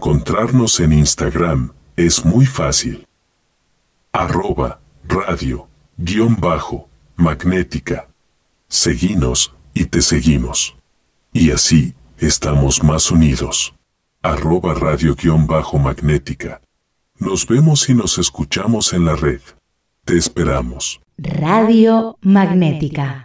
encontrarnos en Instagram es muy fácil. Arroba radio guion bajo magnética. Seguinos y te seguimos. Y así estamos más unidos. Arroba radio guion bajo magnética. Nos vemos y nos escuchamos en la red. Te esperamos. Radio Magnética.